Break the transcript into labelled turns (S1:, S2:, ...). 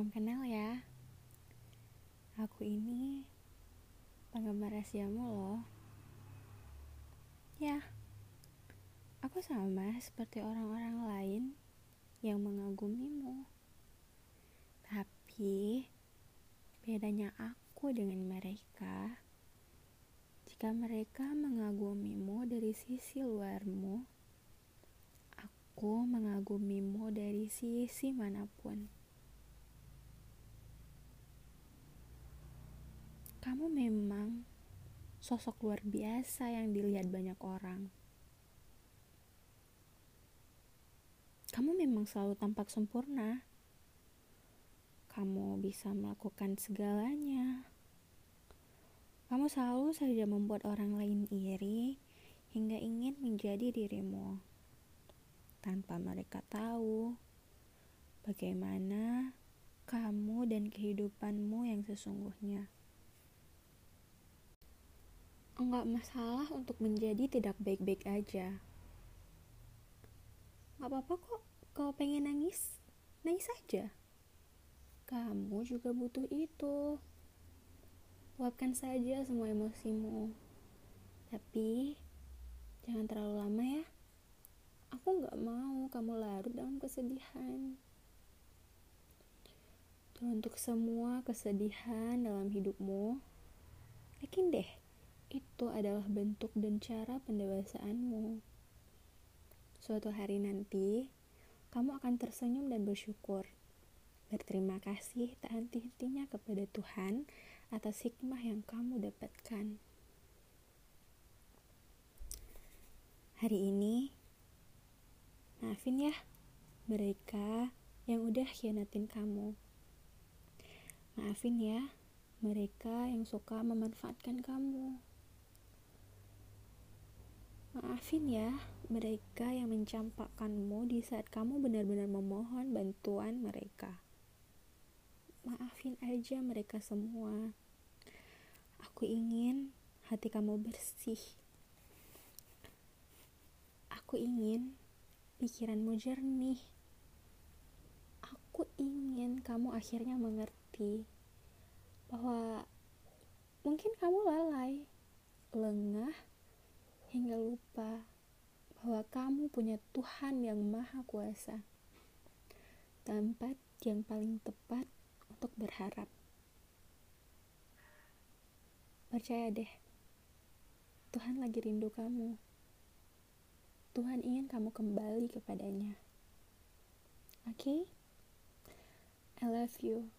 S1: Salam kenal ya. Aku ini penggemar rahasiamu loh. Ya, aku sama seperti orang-orang lain yang mengagumimu. Tapi bedanya aku dengan mereka, jika mereka mengagumimu dari sisi luarmu, aku mengagumimu dari sisi mana pun. Kamu memang sosok luar biasa yang dilihat banyak orang. Kamu memang selalu tampak sempurna. Kamu bisa melakukan segalanya. Kamu selalu saja membuat orang lain iri hingga ingin menjadi dirimu tanpa mereka tahu bagaimana kamu dan kehidupanmu yang sesungguhnya. Enggak masalah untuk menjadi tidak baik-baik aja. Enggak apa-apa kok kalau pengen nangis, nangis aja. Kamu juga butuh itu. Luapkan saja semua emosimu. Tapi jangan terlalu lama ya. Aku nggak mau kamu larut dalam kesedihan. Untuk semua kesedihan dalam hidupmu, yakin deh itu adalah bentuk dan cara pendewasaanmu. Suatu hari nanti, kamu akan tersenyum dan bersyukur. Berterima kasih tak henti-hentinya kepada Tuhan atas hikmah yang kamu dapatkan. Hari ini, maafin ya mereka yang udah khianatin kamu. Maafin ya mereka yang suka memanfaatkan kamu. Maafin ya mereka yang mencampakkanmu di saat kamu benar-benar memohon bantuan mereka. Maafin aja mereka semua. Aku ingin hati kamu bersih. Aku ingin pikiranmu jernih. Aku ingin kamu akhirnya mengerti bahwa mungkin kamu lalai, bahwa kamu punya Tuhan yang Maha Kuasa, tempat yang paling tepat untuk berharap. Percaya deh, Tuhan lagi rindu kamu. Tuhan ingin kamu kembali kepadanya. Oke, okay? I love you.